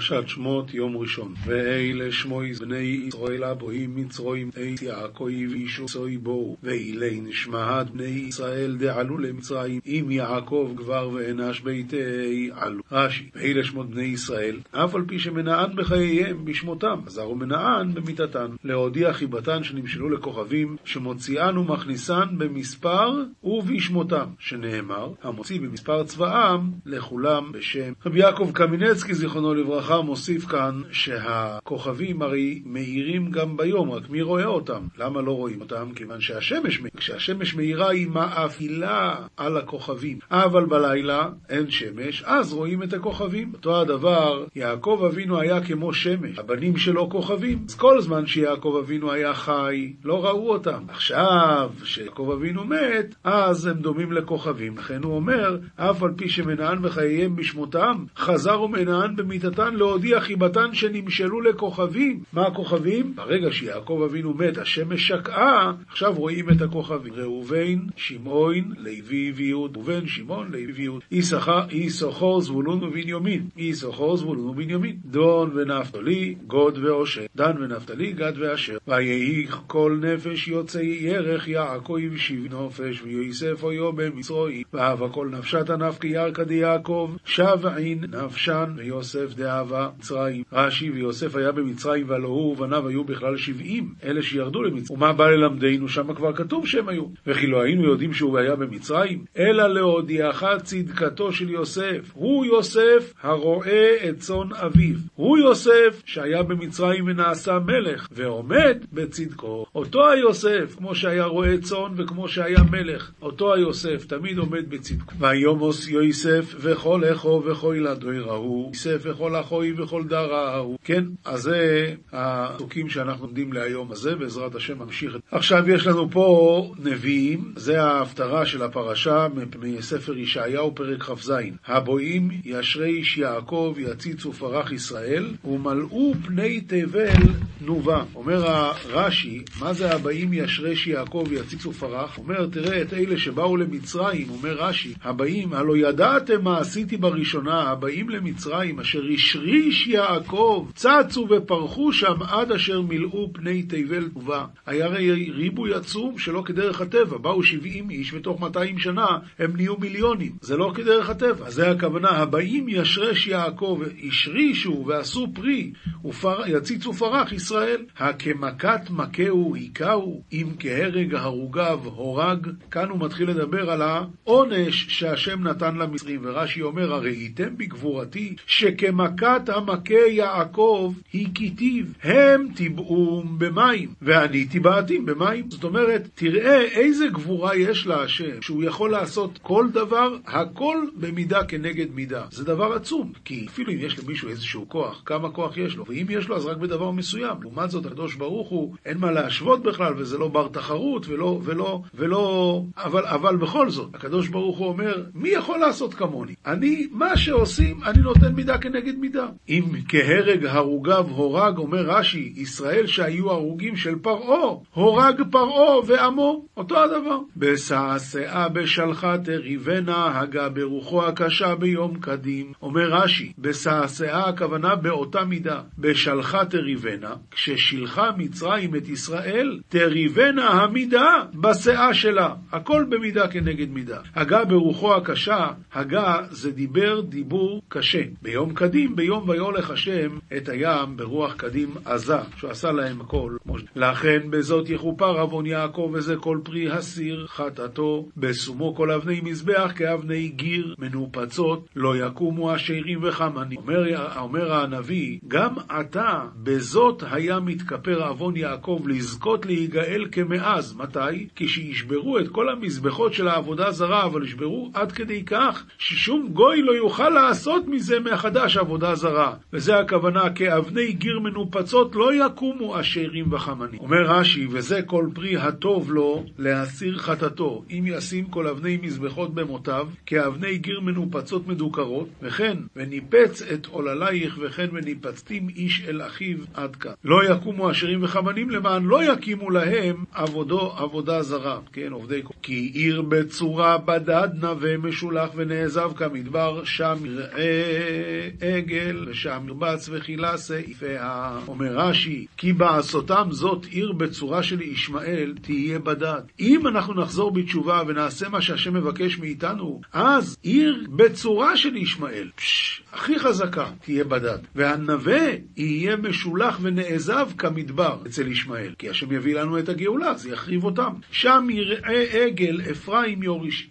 פרשת שמות יום ראשון. ואלה שמוי בני ישראל הבואים מצרוים עת יעקב אישו סוי בואו ואילי נשמעת בני ישראל דעלו למצרים אם יעקב כבר ואנש ביתי עלו. רש"י ואלה שמות בני ישראל אף על פי שמנען בחייהם בשמותם עזרו מנען במיתתן להודיע חיבתן שנמשלו לכוכבים שמוציאן ומכניסן במספר ובשמותם שנאמר המוציא במספר צבאם לכולם בשם רבי יעקב קמינצקי זיכרונו לברכה מוסיף כאן שהכוכבים הרי מאירים גם ביום, רק מי רואה אותם? למה לא רואים אותם? כיוון שהשמש, כשהשמש מאירה היא מאפילה על הכוכבים. אבל בלילה אין שמש, אז רואים את הכוכבים. אותו הדבר, יעקב אבינו היה כמו שמש, הבנים שלו כוכבים. אז כל זמן שיעקב אבינו היה חי, לא ראו אותם. עכשיו, כשיעקב אבינו מת, אז הם דומים לכוכבים. לכן הוא אומר, אף על פי שמנען בחייהם בשמותם, חזר ומנען במיתתן להודיע חיבתן שנמשלו לכוכבים. מה הכוכבים? ברגע שיעקב אבינו מת, השמש שקעה, עכשיו רואים את הכוכבים. ראובן, שמעון, לוי ויהוד. ראובן, שמעון, לוי ויהוד. יששכר, זבולון ובנימין. יששכר, זבולון ובנימין. דון ונפתלי, גוד ואושר. דן ונפתלי, גד ואשר. ויהי כל נפש יוצא ירך יעקב שיב נופש, ויוסף אויו במצרוי. ואהבה כל נפשת הנפקי ירקא דיעקב, שב עין נפשן ויוסף דאהבה מצרים. רש"י ויוסף היה במצרים והלא הוא ובניו היו בכלל שבעים, אלה שירדו למצרים. ומה בא ללמדנו? שם כבר כתוב שהם היו. וכי לא היינו יודעים שהוא היה במצרים? אלא להודיעך צדקתו של יוסף. הוא יוסף הרואה את צאן אביו. הוא יוסף שהיה במצרים ונעשה מלך, ועומד בצדקו. אותו היוסף, כמו שהיה רועה צאן וכמו שהיה מלך, אותו היוסף תמיד עומד בצדקו. ויומוס יוסף וכל אחו וכל ילדו יראו, יוסף וכל אחוי וכל דרה ההוא. כן, אז זה הפסוקים שאנחנו לומדים להיום הזה, בעזרת השם נמשיך. עכשיו יש לנו פה נביאים, זה ההפטרה של הפרשה מספר ישעיהו פרק כ"ז. הבואים ישרי איש יעקב יציצו פרח ישראל, ומלאו פני תבל תנובה. אומר הרש"י, מה זה הבאים ישרי איש יעקב יציצו פרח? אומר, תראה את אלה שבאו למצרים, אומר רש"י, הבאים, הלא ידעתם מה עשיתי בראשונה, הבאים למצרים, אשר השריש יעקב, צצו ופרחו שם עד אשר מילאו פני תבל תנובה. היה הרי ריבוי עצום שלא כדרך הטבע, באו 70 איש ותוך 200 שנה הם נהיו מיליונים. זה לא כדרך הטבע. זה הכוונה, הבאים ישרש יעקב, השרישו ועשו פרי, ופר... יציצו פרח ישראל. הכמכת מכהו היכהו, אם כהרג הרוגיו הורג. כאן הוא מתחיל לדבר על העונש שהשם נתן למצרים, ורש"י אומר, הראיתם בגבורתי, שכמכת המכה יעקב הכיתיו, הם טיבעום במים, ואני טיבעתים במים. זאת אומרת, תראה איזה גבורה יש להשם, שהוא יכול לעשות כל דבר, הכל במידה כנגד מידה. זה דבר עצום, כי אפילו אם יש למישהו איזשהו כוח, כמה כוח יש לו, ואם יש לו אז רק בדבר מסוים. לעומת זאת, הקדוש ברוך הוא, אין מה להשוות בכלל, וזה לא בר תחרות, ולא, ולא, ולא, אבל, אבל בכל זאת, הקדוש ברוך הוא אומר, מי יכול לעשות כמוני? אני, מה שעושים, אני נותן מידה כנגד מידה. אם כהרג הרוגיו הורג, אומר רש"י, ישראל שהיו הרוגים של פרעה, הורג פרעה ועמו, אותו הדבר. בשעשעה בשלחה תריבנה, הגה ברוחו הקשה ביום קדים. אומר רש"י, בשעשעה הכוונה באותה מידה. בשלחה תריבנה, כששילחה מצרים את ישראל, תריבנה המידה בשאה שלה. הכל במידה כנגד מידה. הגה ברוחו הקשה, הגה זה דיבר דיבור קשה. ביום קדים, ביום ויולך השם את הים ברוח קדים עזה, שהוא עשה להם הכל. לכן בזאת יכופר עוון יעקב וזה כל פרי הסיר חטאתו, בשומו כל אבני מזבח כאבני גיר מנופצות, לא יקומו השאירים וחמנים. אומר, אומר הנביא, גם עתה בזאת היה מתכפר עוון יעקב לזכות להיגאל כמאז. מתי? כשישברו את כל המזבחות של העבודה זרה, אבל ישברו עד כדי כך ששום גוי לא יוכל לעשות מזה מחדש עבודה זרה. וזה הכוונה, כאבני גיר מנופצות לא יקומו אשרים וחמנים. אומר רש"י, וזה כל פרי הטוב לו להסיר חטאתו, אם ישים כל אבני מזבחות במותיו, כאבני גיר מנופצות מדוכרות, וכן, וניפץ את עוללייך, וכן וניפצתים איש אל אחיו עד כאן. לא יקומו אשרים וחמנים למען לא יקימו להם עבודו עבודה זרה, כן, עובדי כל. כי עיר בצורה בדד נווה משולח ונעזב כמדבר, שם יראה עגל ושם ירבץ וכילה סעיפיה. אומר רש"י, כי בעשותם זאת עיר בצורה של ישמעאל, תהיה בדד. אם אנחנו נחזור בתשובה ונעשה מה שהשם מבקש מאיתנו, אז עיר בצורה של ישמעאל, פש, הכי חזקה, תהיה בדד. והנווה יהיה משולח ונעזב כמדבר אצל ישמעאל. כי השם יביא לנו את הגאולה, זה יחריב אותם. שם יראה עגל, אפרים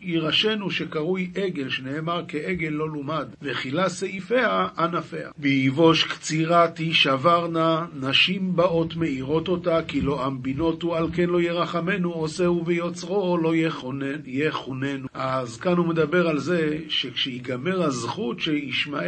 יירשנו שקרוי עגל, שנאמר כעגל לא לומד, וכילה סעיפיה ענפיה. ויבוש קצירה תישברנה, נשים באות מאירות אותה, כי לא אמבינותו, על כן לא ירחמנו, עושהו ויוצרו, לא יחוננו. אז כאן הוא מדבר על זה שכשיגמר הזכות של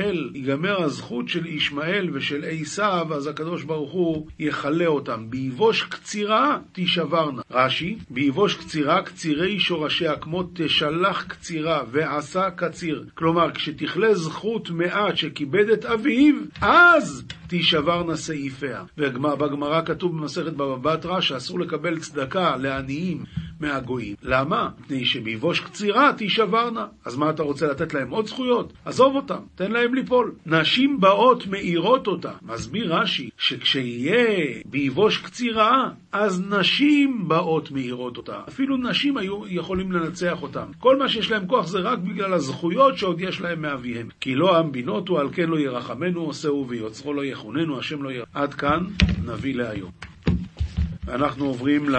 ישמעאל, ייגמר הזכות של ישמעאל ושל עשיו, אז הקדוש ברוך הוא יכלה אותם. ביבוש קצירה תישברנה. רש"י, ביבוש קצירה, קצירי שורשיה, כמו תשלח קצירה ועשה קציר. כלומר, כשתכלה זכות מעט שכיבד את אביו, אז תישברנה סעיפיה. ובגמרא כתוב במסכת בבא בתרא שאסור לקבל צדקה לעניים מהגויים. למה? מפני שביבוש קצירה תישברנה. אז מה אתה רוצה לתת להם עוד זכויות? עזוב אותם, תן להם ליפול. נשים באות מאירות אותה. מסביר רש"י שכשיהיה ביבוש קצירה, אז נשים באות מאירות אותה. אפילו נשים היו יכולים לנצח אותם. כל מה שיש להם כוח זה רק בגלל הזכויות שעוד יש להם מאביהם. כי לא עם בינותו, על כן לא ירחמנו עושהו ויוצרו לא יחוננו, השם לא ירחמנו. עד כאן נביא להיום. אנחנו עוברים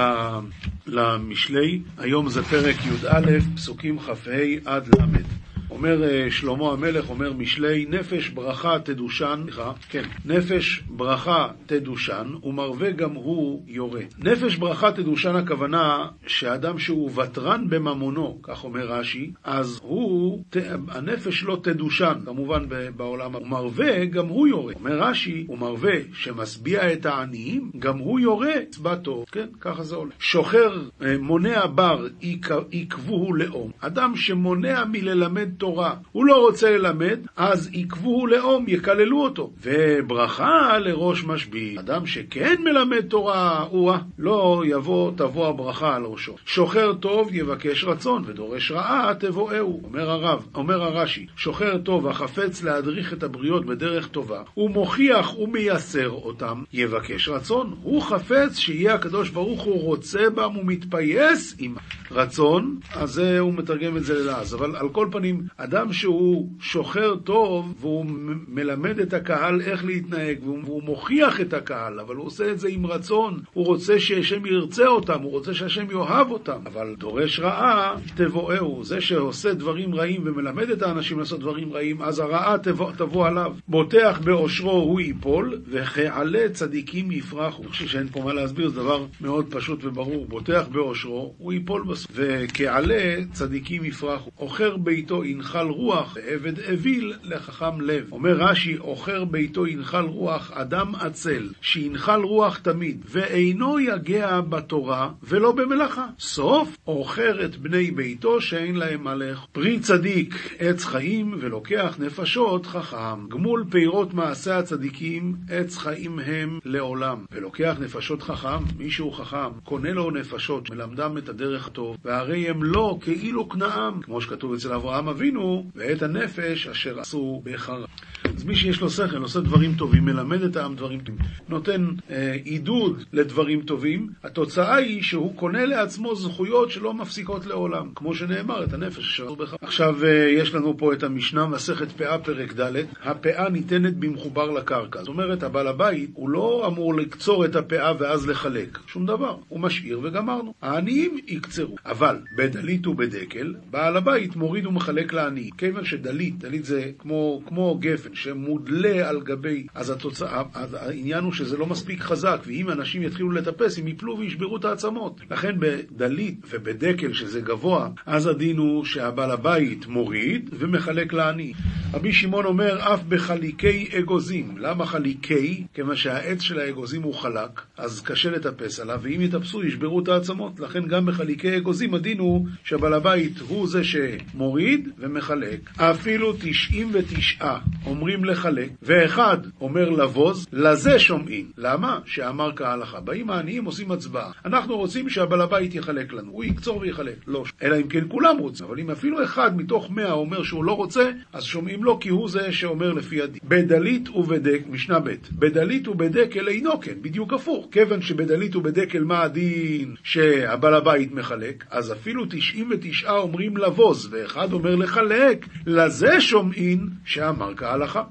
למשלי, היום זה פרק י"א, פסוקים כ"ה עד ל'. אומר שלמה המלך, אומר משלי, נפש ברכה תדושן, סליחה, כן, נפש ברכה תדושן, ומרווה גם הוא יורה. נפש ברכה תדושן הכוונה שאדם שהוא ותרן בממונו, כך אומר רש"י, אז הוא, הנפש לא תדושן, כמובן בעולם, ומרווה גם הוא יורה. אומר רש"י, ומרווה שמשביע את העניים, גם הוא יורה, צבא טוב, כן, ככה זה עולה. שוחר, מונע בר, עיכבוהו לאום. אדם שמונע מללמד תורה, הוא לא רוצה ללמד, אז עיכבוהו לאום, יקללו אותו. וברכה לראש משביא, אדם שכן מלמד תורה, הוא לא יבוא, תבוא הברכה על ראשו. שוחר טוב יבקש רצון, ודורש רעה תבואהו. אומר הרב, אומר הרש"י, שוחר טוב החפץ להדריך את הבריות בדרך טובה, הוא מוכיח ומייסר אותם, יבקש רצון. הוא חפץ שיהיה הקדוש ברוך הוא רוצה בם ומתפייס עם רצון, אז הוא מתרגם את זה ללעז. אבל על כל פנים, אדם שהוא שוחר טוב, והוא מלמד את הקהל איך להתנהג, והוא מוכיח את הקהל, אבל הוא עושה את זה עם רצון, הוא רוצה שהשם ירצה אותם, הוא רוצה שהשם יאהב אותם, אבל דורש רעה, תבואהו. זה שעושה דברים רעים ומלמד את האנשים לעשות דברים רעים, אז הרעה תבוא, תבוא עליו. בוטח באושרו הוא ייפול, וכעלה צדיקים יפרחו. אני חושב שאין פה מה להסביר, זה דבר מאוד פשוט וברור. בוטח באושרו, הוא ייפול בסוף. וכעלה צדיקים יפרחו. עוכר ביתו ינחל רוח, ועבד אוויל לחכם לב. אומר רש"י, עוכר ביתו ינחל רוח, אדם עצל, שינחל רוח תמיד, ואינו יגע בתורה ולא במלאכה. סוף עוכר את בני ביתו שאין להם מלך. פרי צדיק עץ חיים, ולוקח נפשות חכם. גמול פירות מעשה הצדיקים, עץ חיים הם לעולם. ולוקח נפשות חכם, מישהו חכם, קונה לו נפשות, מלמדם את הדרך הטוב, והרי הם לא כאילו כנעם, כמו שכתוב אצל אברהם אבינו, ואת הנפש אשר עשו בחרם. אז מי שיש לו שכל, עושה דברים טובים, מלמד את העם דברים טובים, נותן אה, עידוד לדברים טובים, התוצאה היא שהוא קונה לעצמו זכויות שלא מפסיקות לעולם, כמו שנאמר, את הנפש אשר עשו בחרם. עכשיו אה, יש לנו פה את המשנה, מסכת פאה פרק ד', הפאה ניתנת במחובר לקרקע. זאת אומרת, הבעל הבית, הוא לא אמור לקצור את הפאה ואז לחלק, שום דבר, הוא משאיר וגמרנו. העניים יקצרו. אבל בדלית ובדקל, בעל הבית מוריד ומחלק לעני. כיוון שדלית, דלית זה כמו, כמו גפן שמודלה על גבי, אז התוצאה, העניין הוא שזה לא מספיק חזק, ואם אנשים יתחילו לטפס, הם יפלו וישברו את העצמות. לכן בדלית ובדקל, שזה גבוה, אז הדין הוא שהבעל הבית מוריד ומחלק לעני. רבי שמעון אומר, אף בחליקי אגוזים. למה חליקי? כיוון שהעץ של האגוזים הוא חלק, אז קשה לטפס עליו, ואם יטפסו ישברו את העצמות. לכן גם בחליקי אגוזים הדין הוא שבעל הבית הוא זה שמוריד ומחלק. אפילו תשעים ותשעה, או אומרים לחלק, ואחד אומר לבוז, לזה שומעים. למה? שאמר כהלכה. באים העניים, עושים הצבעה. אנחנו רוצים שהבעל הבית יחלק לנו. הוא יקצור ויחלק. לא. אלא אם כן כולם רוצים. אבל אם אפילו אחד מתוך מאה אומר שהוא לא רוצה, אז שומעים לו כי הוא זה שאומר לפי הדין. בדלית ובדק, משנה ב', בדלית ובדקל אינו כן, בדיוק הפוך. כיוון שבדלית ובדקל מה הדין שהבעל הבית מחלק, אז אפילו 99 אומרים לבוז, ואחד אומר לחלק, לזה שומעים שאמר כהלכה.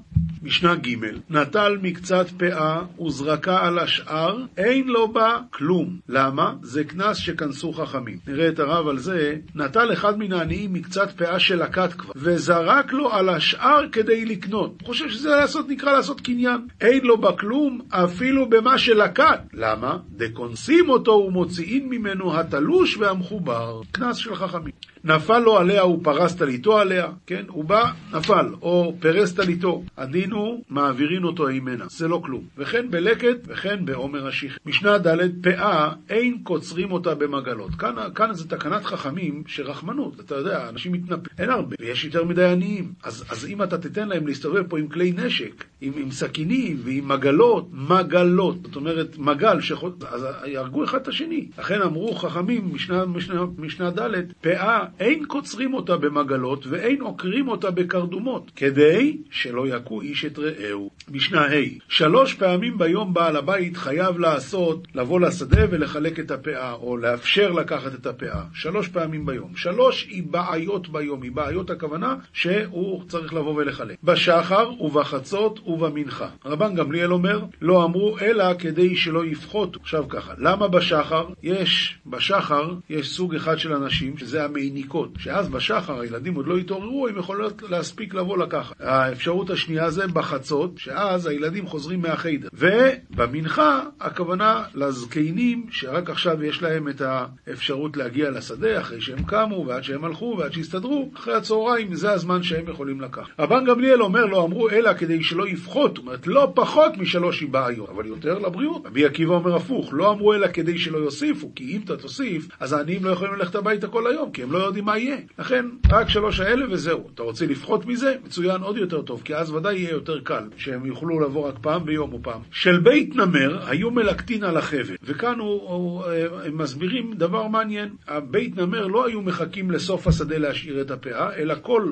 משנה ג' נטל מקצת פאה וזרקה על השאר, אין לו בה כלום. למה? זה קנס שכנסו חכמים. נראה את הרב על זה. נטל אחד מן העניים מקצת פאה שלקט כבר, וזרק לו על השאר כדי לקנות. חושב שזה לעשות, נקרא לעשות קניין. אין לו בה כלום, אפילו במה שלקט. למה? דקונסים אותו ומוציאים ממנו התלוש והמחובר. קנס של חכמים. נפל לו עליה ופרס טליתו עליה, כן? הוא בא, נפל, או פרס טליתו. הדין הוא מעבירין אותו הימנה, זה לא כלום. וכן בלקט וכן בעומר השיח. משנה ד' פאה אין קוצרים אותה במגלות. כאן, כאן זה תקנת חכמים שרחמנות, אתה יודע, אנשים מתנפלים, אין הרבה, ויש יותר מדי עניים. אז, אז אם אתה תיתן להם להסתובב פה עם כלי נשק, עם, עם סכינים ועם מגלות, מגלות, זאת אומרת מגל, שחוט... אז יהרגו אחד את השני. לכן אמרו חכמים, משנה, משנה, משנה ד', פאה אין קוצרים אותה במגלות ואין עוקרים אותה בקרדומות, כדי שלא יכו איש את רעהו. משנה ה' שלוש פעמים ביום בעל הבית חייב לעשות, לבוא לשדה ולחלק את הפאה, או לאפשר לקחת את הפאה. שלוש פעמים ביום. שלוש היא בעיות ביום, היא בעיות הכוונה שהוא צריך לבוא ולחלק. בשחר ובחצות ובמנחה. רבן גמליאל אומר, לא אמרו אלא כדי שלא יפחותו. עכשיו ככה, למה בשחר? יש, בשחר יש סוג אחד של אנשים, שזה המעניקות, שאז בשחר הילדים עוד לא התעוררו, הם יכולות להספיק לבוא לקחת. האפשרות השנייה זה בחצות, שאז הילדים חוזרים מהחיידר. ובמנחה, הכוונה לזקנים, שרק עכשיו יש להם את האפשרות להגיע לשדה, אחרי שהם קמו, ועד שהם הלכו, ועד שהסתדרו, אחרי הצהריים, זה הזמן שהם יכולים לקחת. רבן גמליאל אומר, לא אמרו, אלא כדי שלא יפחות, זאת אומרת, לא פחות משלוש בעיות, אבל יותר לבריאות. רבי עקיבא אומר הפוך, לא אמרו אלא כדי שלא יוסיפו, כי אם אתה תוסיף, אז העניים לא יכולים ללכת הביתה כל היום, כי הם לא יודעים מה יהיה. לכן, רק שלוש האלה וזהו. אתה רוצה לפחות מזה? מצוין עוד יותר טוב, כי אז ודאי יהיה יותר קל, שהם יוכלו לבוא רק פעם ביום או פעם. של בית נמר היו מלקטין על החבל, וכאן הוא, הוא, אה, הם מסבירים דבר מעניין. הבית נמר לא היו מחכים לסוף השדה להשאיר את הפאה, אלא כל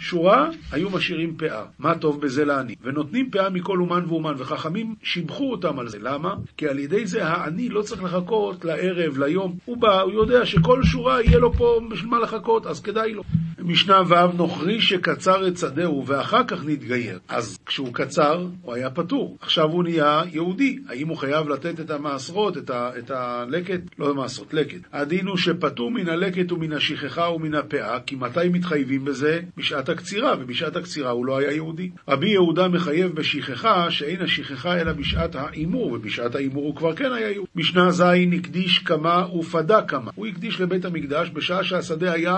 שורה היו משאירים פאה. מה טוב בזה לעני? ונותנים פאה מכל אומן ואומן, וחכמים שיבחו אותם על זה. למה? כי על ידי זה העני לא צריך לחכות לערב, ליום. הוא בא, הוא יודע שכל שורה יהיה לו פה בשביל מה לחכות, אז כדאי לו. משנה ו' נוכרי שקצר את שדהו ואחר כך נתגייר. אז כשהוא קצר, הוא היה פטור. עכשיו הוא נהיה יהודי. האם הוא חייב לתת את המעשרות, את, ה, את הלקט? לא מעשרות, לקט. הדין הוא שפטור מן הלקט ומן השכחה ומן הפאה, כי מתי מתחייבים בזה? בשעת הקצירה, ובשעת הקצירה הוא לא היה יהודי. רבי יהודה מחייב בשכחה, שאין השכחה אלא בשעת ההימור, ובשעת ההימור הוא כבר כן היה יהודי. משנה ז' הקדיש כמה ופדה כמה. הוא הקדיש לבית המקדש בשעה שהשדה היה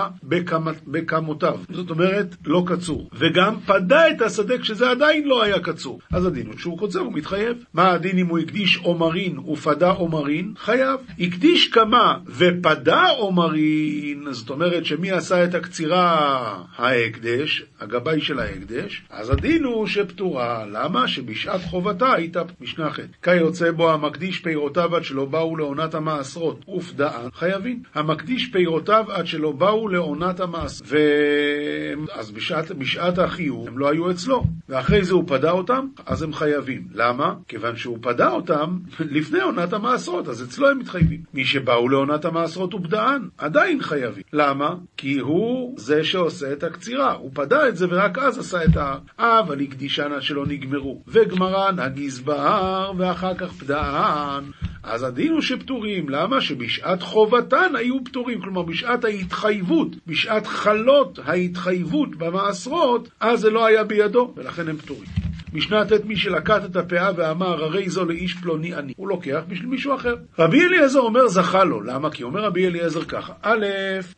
בכמותיו. זאת אומרת, לא קצור. וגם פדה את השדה כשזה עדיין לא היה קצור. אז הדין הוא שהוא קוצר, הוא מתחייב. מה הדין אם הוא הקדיש עומרין ופדה עומרין? חייב. הקדיש כמה ופדה עומרין, זאת אומרת שמי עשה את הקצירה? ההקדש, הגבאי של ההקדש. אז הדין הוא שפטורה. למה? שבשעת חובתה הייתה משנה ח'. כיוצא בו המקדיש פירותיו עד שלא באו לעונת המעשרות ופדאן, חייבים. המקדיש פירותיו עד שלא באו לעונת המעש. ו... אז בשעת, בשעת החיוב הם לא היו אצלו. ואחרי זה הוא פדה אותם, אז הם חייבים. למה? כיוון שהוא פדה אותם לפני עונת המעשרות, אז אצלו הם מתחייבים. מי שבאו לעונת המעשרות הוא פדאן, עדיין חייבים. למה? כי הוא זה שעושה את הקצירה. הוא פדה את זה ורק אז עשה את ה... אבל הקדישנה שלא נגמרו. וגמרן הגזבר ואחר כך פדאן. אז הדין הוא שפטורים. למה? שבשעת חובתן היו פטורים. כלומר, בשעת ההתחייבות, בשעת חלות ההתחייבות במעשרות, אז זה לא היה בידו, ולכן הם פטורים. משנה ט' מי שלקט את הפאה ואמר הרי זו לאיש פלוני אני, הוא לוקח בשביל מישהו אחר. רבי אליעזר אומר זכה לו, למה? כי אומר רבי אליעזר ככה, א',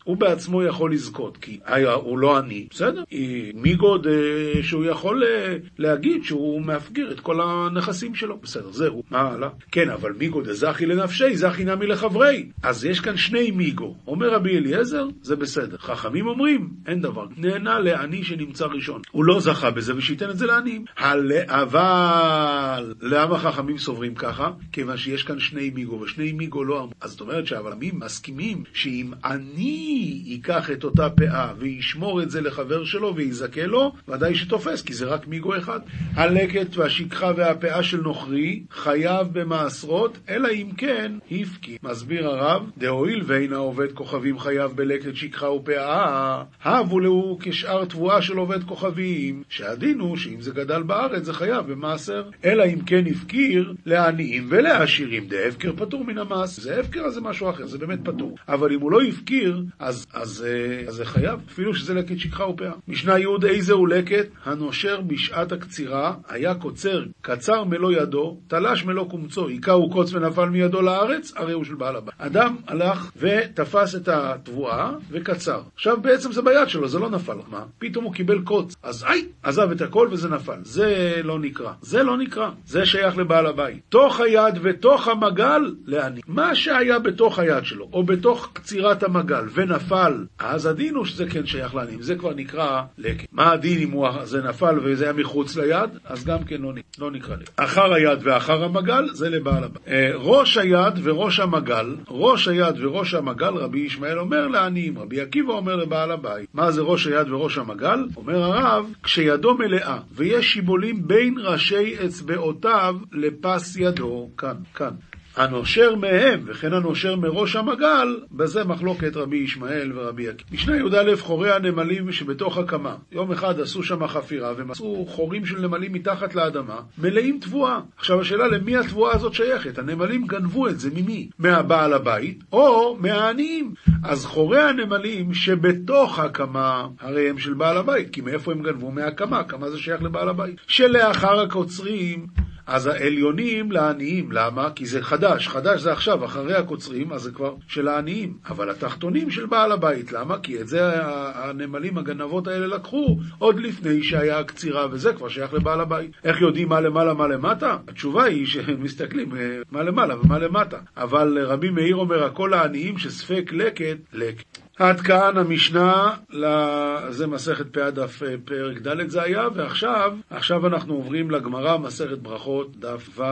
הוא בעצמו יכול לזכות, כי היה, הוא לא עני, בסדר? מי גוד אה, שהוא יכול אה, להגיד שהוא מאפגיר את כל הנכסים שלו, בסדר, זהו, מה הלאה? כן, אבל מיגו דזכי לנפשי, זכי נמי לחברי. אז יש כאן שני מיגו. אומר רבי אליעזר, זה בסדר. חכמים אומרים, אין דבר. נהנה לעני שנמצא ראשון. הוא לא זכה בזה ושייתן את זה לעניים. אבל למה חכמים סוברים ככה? כיוון שיש כאן שני מיגו, ושני מיגו לא אמרו. אז זאת אומרת שהעולמים מסכימים שאם אני ייקח את אותה פאה וישמור את זה לחבר שלו ויזכה לו, ודאי שתופס, כי זה רק מיגו אחד. הלקט והשכחה והפאה של נוכרי חייב במעשרות, אלא אם כן הפקי. מסביר הרב, דהואיל ואין העובד כוכבים חייב בלקט שכחה ופאה, הבו להו כשאר תבואה של עובד כוכבים, שהדין הוא שאם זה גדל בארץ זה חייב במעשר. אלא אם כן הפקיר לעניים ולעשירים, דהפקר פטור מן המס. זה הפקר אז זה משהו אחר, זה באמת פטור. אבל אם הוא לא הפקיר, אז, אז, אז, אה, אז זה חייב, אפילו שזה לקט שכחה ופאה. משנה י' איזה הוא לקט? הנושר בשעת הקצירה היה קוצר קצר מלוא ידו, תלש מלוא קומצו, היכהו קוץ ונפל מידו לארץ, הרי הוא של בעל הבית. אדם הלך ותפס את התבואה וקצר. עכשיו בעצם זה ביד שלו, זה לא נפל. מה? פתאום הוא קיבל קוץ. אז איי, עזב את הכל וזה נפל. זה לא נקרא. זה לא נקרא. זה שייך לבעל הבית. תוך היד ותוך המגל, לעני. מה שהיה בתוך היד שלו, או בתוך קצירת המגל, ונפל, אז הדין הוא שזה כן שייך לעניים. זה כבר נקרא לקט. מה הדין אם הוא, זה נפל וזה היה מחוץ ליד? אז גם כן לא, לא נקרא לקט. אחר היד ואחר המגל, זה לבעל הבית. אה, ראש היד וראש המגל, ראש היד וראש המגל, רבי ישמעאל אומר לעניים, רבי עקיבא אומר לבעל הבית. מה זה ראש היד וראש המגל? אומר הרב, כשידו מלאה ויש שיבולים בין ראשי אצבעותיו לפס ידו, כאן, כאן. הנושר מהם, וכן הנושר מראש המגל, בזה מחלוקת רבי ישמעאל ורבי עקיבא. משנה י"א חורי הנמלים שבתוך הקמה. יום אחד עשו שם חפירה ומצאו חורים של נמלים מתחת לאדמה, מלאים תבואה. עכשיו השאלה למי התבואה הזאת שייכת? הנמלים גנבו את זה ממי? מהבעל הבית או מהעניים? אז חורי הנמלים שבתוך הקמה, הרי הם של בעל הבית, כי מאיפה הם גנבו? מהקמה, הקמה זה שייך לבעל הבית. שלאחר הקוצרים אז העליונים לעניים, למה? כי זה חדש, חדש זה עכשיו, אחרי הקוצרים, אז זה כבר של העניים. אבל התחתונים של בעל הבית, למה? כי את זה הנמלים, הגנבות האלה לקחו עוד לפני שהיה הקצירה, וזה כבר שייך לבעל הבית. איך יודעים מה למעלה, מה למטה? התשובה היא שהם מסתכלים אה, מה למעלה ומה למטה. אבל רבי מאיר אומר, הכל העניים שספק לקט, לקט. עד כאן המשנה, זה מסכת פאה דף פרק ד' זה היה, ועכשיו, עכשיו אנחנו עוברים לגמרא, מסכת ברכות, דף ו'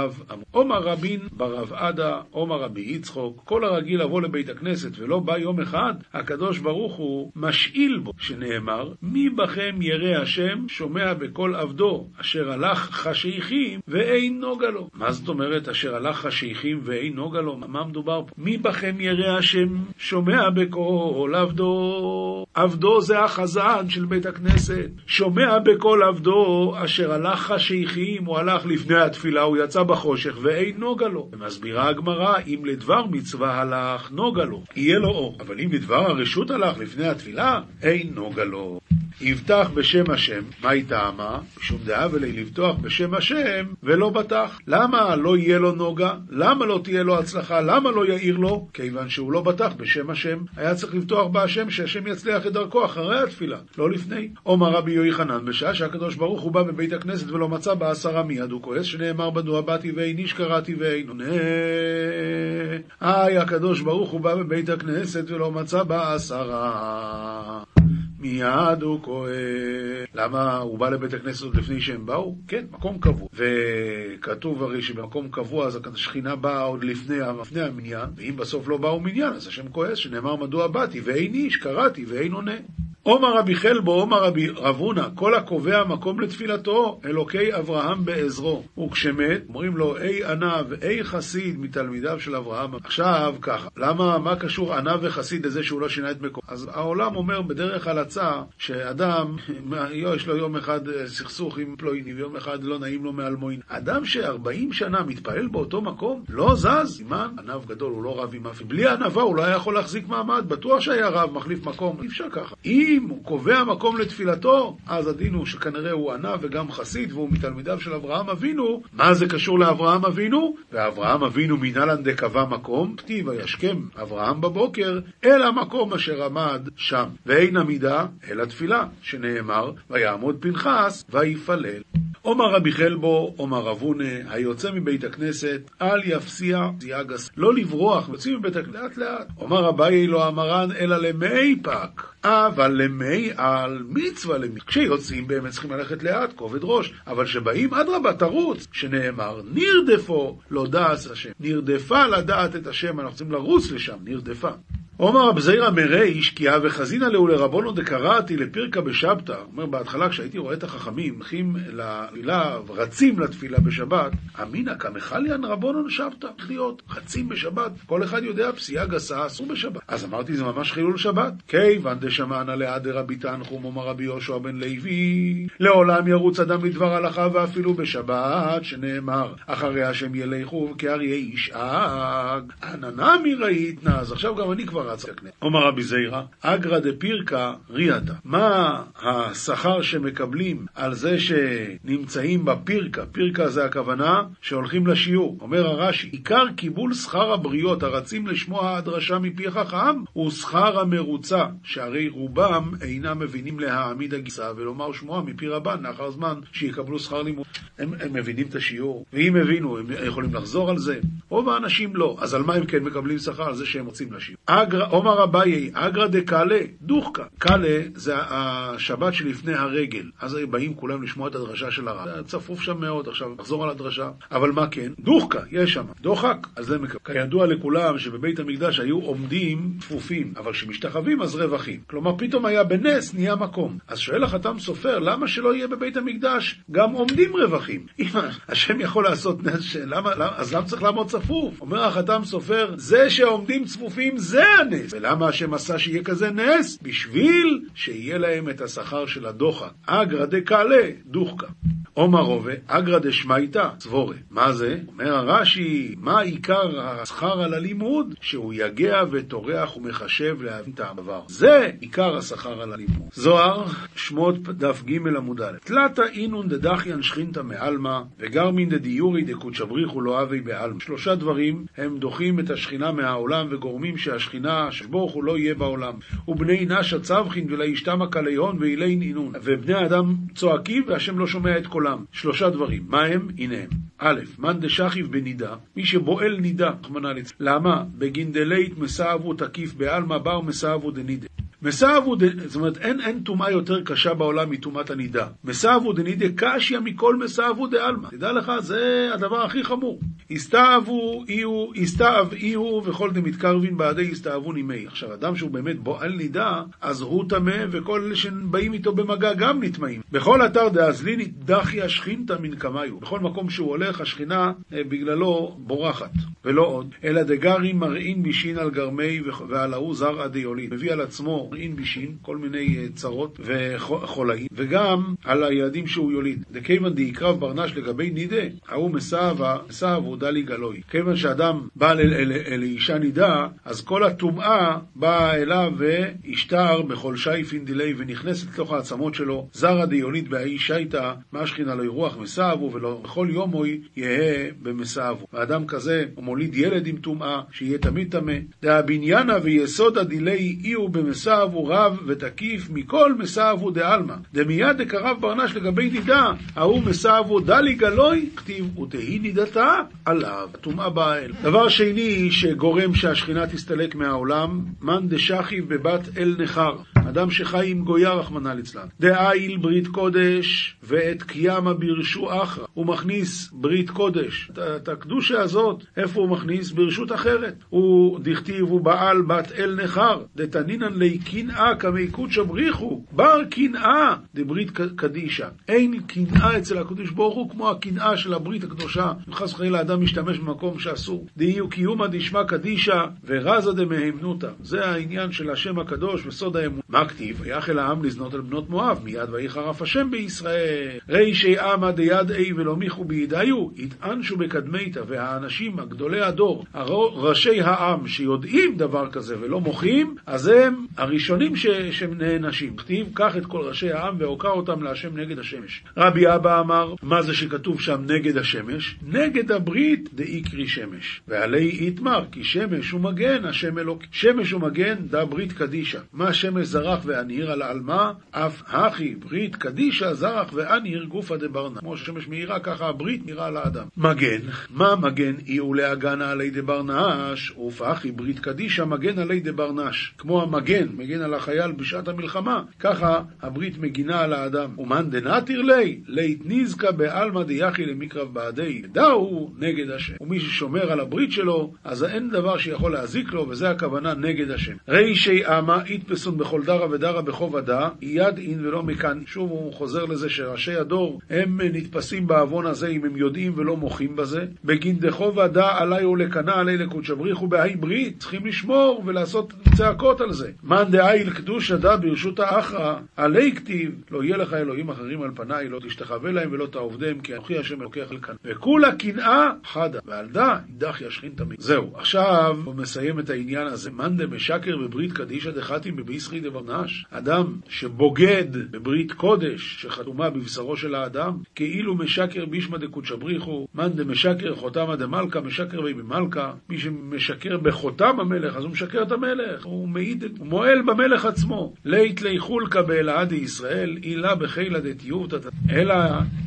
עומר רבין ברב עדה, עומר רבי יצחוק, כל הרגיל לבוא לבית הכנסת ולא בא יום אחד, הקדוש ברוך הוא משאיל בו, שנאמר, מי בכם ירא השם, שומע בקול עבדו, אשר הלך חשיכים ואין נוגה לו. מה זאת אומרת, אשר הלך חשיכים ואין נוגה לו? מה מדובר פה? מי בכם ירא השם, שומע בקול עבדו. עבדו זה החזן של בית הכנסת. שומע בקול עבדו, אשר הלך חשיכים, הוא הלך לפני התפילה, הוא יצא בחושך, ואין נוגה לו. ומסבירה הגמרא, אם לדבר מצווה הלך, נוגה לו. יהיה לו אור. אבל אם לדבר הרשות הלך לפני התפילה, אין נוגה לו. יבטח בשם השם, מה היא טעמה? משום דעה ולי לבטוח בשם השם ולא בטח. למה לא יהיה לו נוגה? למה לא תהיה לו הצלחה? למה לא יאיר לו? כיוון שהוא לא בטח בשם השם. היה צריך לבטוח בהשם שהשם יצליח את דרכו אחרי התפילה, לא לפני. עומר רבי יוחנן, בשעה שהקדוש ברוך הוא בא בבית הכנסת ולא מצא בעשרה מיד הוא כועס, שנאמר בדוע באתי ואין איש קראתי ואין עונה. היי, הקדוש ברוך הוא בא בבית הכנסת ולא מצא בעשרה. מיד הוא כועס. למה הוא בא לבית הכנסת עוד לפני שהם באו? כן, מקום קבוע. וכתוב הרי שבמקום קבוע אז השכינה באה עוד לפני, לפני המניין, ואם בסוף לא באו מניין אז השם כועס, שנאמר מדוע באתי, ואין איש, קראתי ואין עונה. עומר רבי חלבו, עומר רבי רבונה, כל הקובע מקום לתפילתו, אלוקי אברהם בעזרו. וכשמת, אומרים לו, אי ענב, אי חסיד מתלמידיו של אברהם. עכשיו ככה, למה, מה קשור ענב וחסיד לזה שהוא לא שינה את מקום? אז העולם אומר בדרך הלצה, שאדם, יש לו יום אחד אה, סכסוך עם פלויני, ויום אחד לא נעים לו מאלמוין. אדם ש-40 שנה מתפעל באותו מקום, לא זז, סימן, ענב גדול, הוא לא רב עם אף. בלי ענווה הוא לא היה יכול להחזיק מעמד, בטוח שהיה רב, מחליף מקום, אי אפשר ככה. אי אם הוא קובע מקום לתפילתו, אז הדין הוא שכנראה הוא ענה וגם חסיד והוא מתלמידיו של אברהם אבינו, מה זה קשור לאברהם אבינו? ואברהם אבינו מנהלן דקבע מקום, כתיב וישכם אברהם בבוקר אל המקום אשר עמד שם. ואין עמידה אלא תפילה, שנאמר ויעמוד פנחס ויפלל. עומר רבי חלבו, עומר רב הונא, היוצא מבית הכנסת, אל יפסיע גס. לא לברוח, יוצאים מבית הכנסת לאט לאט. עומר אביי לא אמרן, אלא למי פק. אבל למי על מצווה למי. כשיוצאים באמת צריכים ללכת לאט, כובד ראש. אבל כשבאים, אדרבה, תרוץ, שנאמר, נרדפו לא דעת השם. נרדפה לדעת את השם, אנחנו צריכים לרוץ לשם, נרדפה. עומר רב זעירא מריש, כי אבי חזינא להו לרבונו דקראתי לפירקא בשבתא. אומר, בהתחלה כשהייתי רואה את החכמים הולכים לתפילה, רצים לתפילה בשבת, אמינא כמחליאן רבונו שבתא, להיות? רצים בשבת, כל אחד יודע, פסיעה גסה אסור בשבת. אז אמרתי, זה ממש חילול שבת. כיוון דשמענא לעד רבי תנחום, אומר רבי יהושע בן לוי, לעולם ירוץ אדם לדבר הלכה ואפילו בשבת, שנאמר, אחרי השם ילכו כאריה ישאג. עננה מי ראית נא, אז עכשיו גם אני כבר רץ לקנה. אומר רבי זיירא, אגרא דפירקא ריאתא. מה השכר שמקבלים על זה שנמצאים בפירקא? פירקא זה הכוונה שהולכים לשיעור. אומר הרש"י, עיקר קיבול שכר הבריות הרצים לשמוע הדרשה מפי חכם הוא שכר המרוצה, שהרי רובם אינם מבינים להעמיד הגיסה ולומר שמוע מפי רבן לאחר זמן שיקבלו שכר לימוד. הם, הם מבינים את השיעור, ואם הבינו, הם יכולים לחזור על זה. רוב האנשים לא. אז על מה הם כן מקבלים שכר? על זה שהם רוצים לשיעור. עומר אביי, אגרא דקאלה, דוחקה. קאלה זה השבת שלפני הרגל. אז באים כולם לשמוע את הדרשה של הרב. צפוף שם מאוד, עכשיו נחזור על הדרשה. אבל מה כן? דוחקה, יש שם. דוחק, אז זה מקבל. כידוע לכולם שבבית המקדש היו עומדים צפופים, אבל כשמשתחווים אז רווחים. כלומר, פתאום היה בנס, נהיה מקום. אז שואל החתם סופר, למה שלא יהיה בבית המקדש גם עומדים רווחים? אם השם יכול לעשות נס, למה, למה, אז למה צריך לעמוד צפוף? אומר החתם סופר, זה שעומדים צפופים זה הנס. ולמה השם עשה שיהיה כזה נס? בשביל שיהיה להם את השכר של הדוחק. אגרא דקאלה, דוחקה. עומר רובה, אגרא דשמייתא, צבורה. מה זה? אומר הרש"י, מה עיקר השכר על הלימוד? שהוא יגע וטורח ומחשב להבין את הדבר. זה עיקר השכר על הלימוד. זוהר, שמות דף ג' עמוד א'. תלתא אינון דדחיין שכינתא מעלמא, וגרמין דדיורי דקודשבריחו לא אבי בעלמא. שלושה דברים הם דוחים את השכינה מהעולם וגורמים שהשכינה שברוך הוא לא יהיה בעולם. ובני נשא צבחין ולאשתמה כליון ואילין אינון. ובני האדם צועקים והשם לא שומע את קולם. שלושה דברים. מה הם? הנה הם. א', מאן דשכיב בנידה, מי שבועל נידה, רחמנא ליצלן. למה? בגין דלית מסעבו תקיף בעלמא בר מסעבו דנידה. מסעבו, זאת אומרת, אין, אין טומאה יותר קשה בעולם מטומאת הנידה. מסעבו דנידה קשיא מכל מסעבו דעלמא. תדע לך, זה הדבר הכי חמור. הסתאבו איהו, הסתאב איהו וכל דמתקרבין בעדי הסתאבו נימי. עכשיו, אדם שהוא באמת בועל נידה, אז הוא טמא, וכל אלה שבאים איתו במגע גם נטמאים. בכל אתר דאזלין דחי השכינתא מן קמיו. בכל מקום שהוא הולך, השכינה בגללו בורחת. ולא עוד, אלא דגרי מרעין בישין על גרמי ועל ההוא זרעא דיולין. מביא על עצמו מרעין בישין, כל מיני צרות וחולאים, וגם על הילדים שהוא יוליד. דכיוון דיקרב ברנש לגבי נידה, ההוא מסעבה, מסעבו דלי גלוי. כיוון שאדם בא לאישה נידה, אז כל הטומאה באה אליו והשתר בכל שייפין דילי ונכנסת לתוך העצמות שלו. זרע דיולית בהאי שייטה, מה שכינה לא ירוח מסעבו, ובכל יום הוא יהא במסעבו. ואדם כזה, הוא מוליד ילד עם טומאה, שיהיה תמיד טמא. דהבניינה ויסודה דילי אי הוא במסעבו רב ותקיף מכל מסעבו דעלמא. דמיד דקרב ברנש לגבי נידה, ההוא מסעבו דלי גלוי, כתיב ותהי נידתה עליו. הטומאה באה אל. דבר שני שגורם שהשכינה תסתלק מהעולם, מאן דשכיב בבת אל נכר. אדם שחי עם גויה רחמנא ליצלן. דאיל ברית קודש ואת קיימא בירשו אחרא. הוא מכניס ברית קודש. את הקדושה הזאת, איפה הוא מכניס? ברשות אחרת. הוא דכתיב הוא בעל בת אל נכר. דתנינן לי קנאה כמי קודשא בריחו. בר קנאה דברית קדישא. אין קנאה אצל הקדוש ברוך הוא כמו הקנאה של הברית הקדושה. אם חס וחלילה אדם משתמש במקום שאסור. דהיו קיומא דשמא קדישא ורזה דמהמנותא. זה העניין של השם הקדוש וסוד האמון. מה כתיב? ויחל העם לזנות על בנות מואב, מיד ויחרף השם בישראל. רישי עמא דיד אי ולא מיכו בידיו, יתענשו בקדמיתא, והאנשים, הגדולי הדור, ראשי העם, שיודעים דבר כזה ולא מוחים, אז הם הראשונים ש... שנענשים. כתיב, קח את כל ראשי העם והוקע אותם להשם נגד השמש. רבי אבא אמר, מה זה שכתוב שם נגד השמש? נגד הברית דאיקרי שמש. ועלי איתמר, כי שמש הוא מגן, השם אלוק. שמש הוא מגן, דה ברית קדישה. מה שמש זרח ואניר על עלמה, אף הכי ברית קדישה זרח ואניר גופא דברנה. כמו ששמש מאירה, ככה הברית נראה על האדם. מגן, מה מגן? אי ולהגנה עלי דברנש, ופחי ברית קדישה מגן עלי דברנש. כמו המגן, מגן על החייל בשעת המלחמה, ככה הברית מגינה על האדם. ומאן דנתיר לי, לית נזקא בעלמא דיחי למקרב בעדי. דאו נגד השם. ומי ששומר על הברית שלו, אז אין דבר שיכול להזיק לו, וזה הכוונה נגד השם. רישי אמה יתפסון בכל דרא ודרא בחוב עדה, יד אין ולא מכאן. שוב הוא חוזר לזה שראשי הדור, הם נתפסים בעוון הזה אם הם יודעים ולא מוחים בזה. בגין דחוב עדה עלי ולקנה עלי לקודש בריחו בהאי ברית. צריכים לשמור ולעשות צעקות על זה. מאן דאיל קדוש עדה ברשות האחרא, עלי כתיב, לא יהיה לך אלוהים אחרים על פניי, לא תשתחווה להם ולא תעובדם, כי אנוכי השם אלוקיך לכאן. וכולה קנאה חדה, ועל דא יידח ישכין תמיד. זהו, עכשיו הוא מסיים את העניין הזה. מאן דמשקר בברית קדישא דחתים בביסחי דברנש. אדם שבוגד בברית קודש שחתומה בבשרו של האדם, כאילו משקר בישמא דקודשא בריחו, מאן דמשקר חותמא דמלכא, משקר בי במלכא. מי שמשקר בחותם המלך, אז הוא משקר את המלך, הוא מעיד, הוא מועל במלך עצמו. לית לי חולקא באלעא דישראל, אילה בחילא דתיובתא. אלא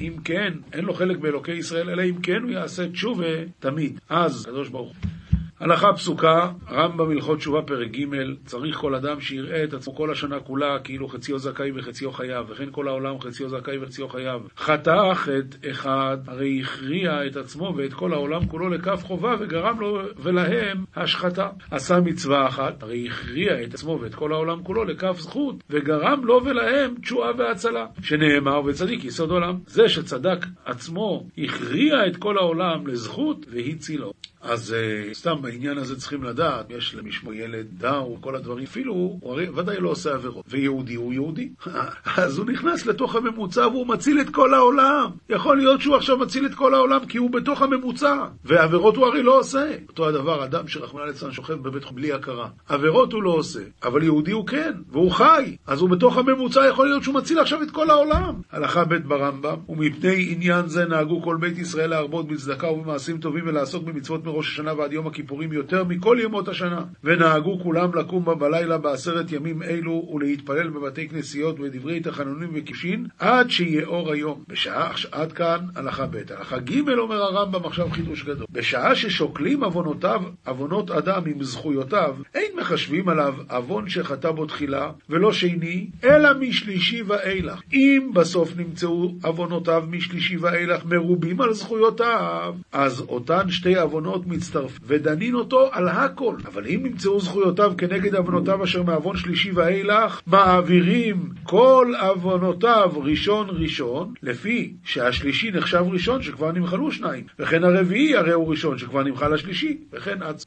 אם כן, אין לו חלק באלוקי ישראל, אלא אם כן הוא יעשה תשובה תמיד. אז, הקדוש ברוך הוא. הלכה פסוקה, רמב"ם הלכות תשובה פרק ג' צריך כל אדם שיראה את עצמו כל השנה כולה כאילו חציו זכאי וחציו חייב, וכן כל העולם חציו זכאי וחציו חייב. חטא חטא אחד, הרי הכריע את עצמו ואת כל העולם כולו לכף חובה וגרם לו ולהם השחתה. עשה מצווה אחת, הרי הכריע את עצמו ואת כל העולם כולו לכף זכות, וגרם לו ולהם תשועה והצלה. שנאמר וצדיק יסוד עולם. זה שצדק עצמו הכריע את כל העולם לזכות והצילו. אז uh, סתם בעניין הזה צריכים לדעת, יש למשמו ילד דאו, כל הדברים, אפילו הוא הרי ודאי לא עושה עבירות, ויהודי הוא יהודי. אז הוא נכנס לתוך הממוצע והוא מציל את כל העולם. יכול להיות שהוא עכשיו מציל את כל העולם כי הוא בתוך הממוצע, ועבירות הוא הרי לא עושה. אותו הדבר, אדם שרחמנא ליצלן שוכב בבית חולים בלי הכרה. עבירות הוא לא עושה, אבל יהודי הוא כן, והוא חי. אז הוא בתוך הממוצע, יכול להיות שהוא מציל עכשיו את כל העולם. הלכה ב' ברמב"ם, ומפני עניין זה נהגו כל בית ישראל להרבות בצדקה ובמעשים טובים ולעסוק במצוות מראש השנה ועד יום הכיפורים יותר מכל ימות השנה. ונהגו כולם לקום בלילה בעשרת ימים אלו ולהתפלל בבתי כנסיות ודברי תחנונים וקישין עד שיהיה אור היום. בשעה, עד כאן הלכה ב'. הלכה ג' אומר הרמב"ם עכשיו חידוש גדול. בשעה ששוקלים עוונותיו, עוונות אדם עם זכויותיו, אין מחשבים עליו עוון שחטא בו תחילה ולא שני, אלא משלישי ואילך. אם בסוף נמצאו עוונותיו משלישי ואילך מרובים על זכויותיו, אז אותן שתי עוונות מצטרף, ודנין אותו על הכל. אבל אם נמצאו זכויותיו כנגד עוונותיו אשר מעוון שלישי ואילך, מעבירים כל עוונותיו ראשון ראשון, לפי שהשלישי נחשב ראשון שכבר נמחלו שניים, וכן הרביעי הרי הוא ראשון שכבר נמחל השלישי, וכן עד...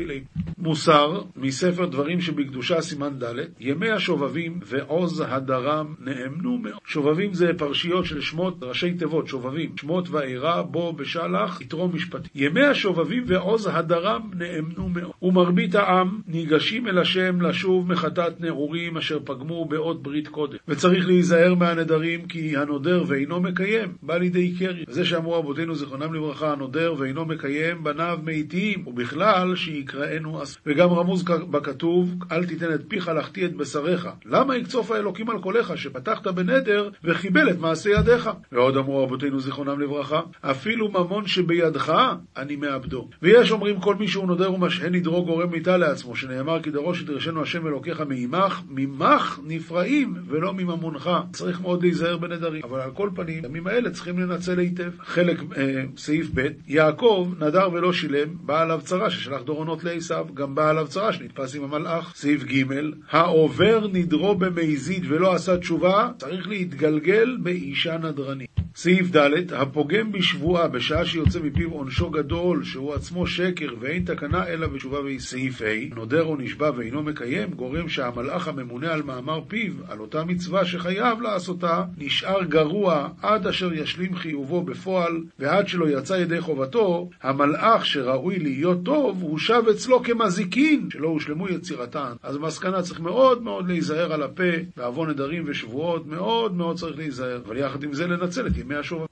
פילים. מוסר מספר דברים שבקדושה סימן ד' ימי השובבים ועוז הדרם נאמנו מאוד. שובבים זה פרשיות של שמות ראשי תיבות, שובבים. שמות ואירע בו בשלח יתרום משפטי. ימי השובבים ועוז הדרם נאמנו מאוד. ומרבית העם ניגשים אל השם לשוב מחטאת נעורים אשר פגמו באות ברית קודם. וצריך להיזהר מהנדרים כי הנודר ואינו מקיים בא לידי קרי. וזה שאמרו אבותינו זיכרונם לברכה הנודר ואינו מקיים בניו מתים ובכלל שיקראנו אס... וגם רמוז בכתוב, אל תיתן את פיך לחטיא את בשריך. למה יקצוף האלוקים על קולך, שפתחת בנדר וחיבל את מעשה ידיך? ועוד אמרו רבותינו זיכרונם לברכה, אפילו ממון שבידך, אני מאבדו. ויש אומרים כל מי שהוא נודר ומשהה נדרו גורם מיתה לעצמו, שנאמר כי דרוש ידרשנו השם אלוקיך מעמך, ממך נפרעים ולא מממונך. צריך מאוד להיזהר בנדרים. אבל על כל פנים, הימים האלה צריכים לנצל היטב. חלק, אה, סעיף ב', יעקב נדר ולא שילם, בא עליו צרה ששלח דורונות לעשות לעשו, גם בא עליו צרה שנתפס עם המלאך. סעיף ג' העובר נדרו במזיד ולא עשה תשובה, צריך להתגלגל באישה נדרנית. סעיף ד' הפוגם בשבועה בשעה שיוצא מפיו עונשו גדול, שהוא עצמו שקר ואין תקנה אלא בתשובה סעיף ה' נודר או נשבע ואינו מקיים, גורם שהמלאך הממונה על מאמר פיו, על אותה מצווה שחייב לעשותה, נשאר גרוע עד אשר ישלים חיובו בפועל, ועד שלא יצא ידי חובתו, המלאך שראוי להיות טוב, הוא שב אצלו כמזיקין, שלא הושלמו יצירתן. אז במסקנה צריך מאוד מאוד להיזהר על הפה, בעוון נדרים ושבועות, מאוד מאוד צריך להיזהר, אבל יחד עם זה לנצל את ימי השובב.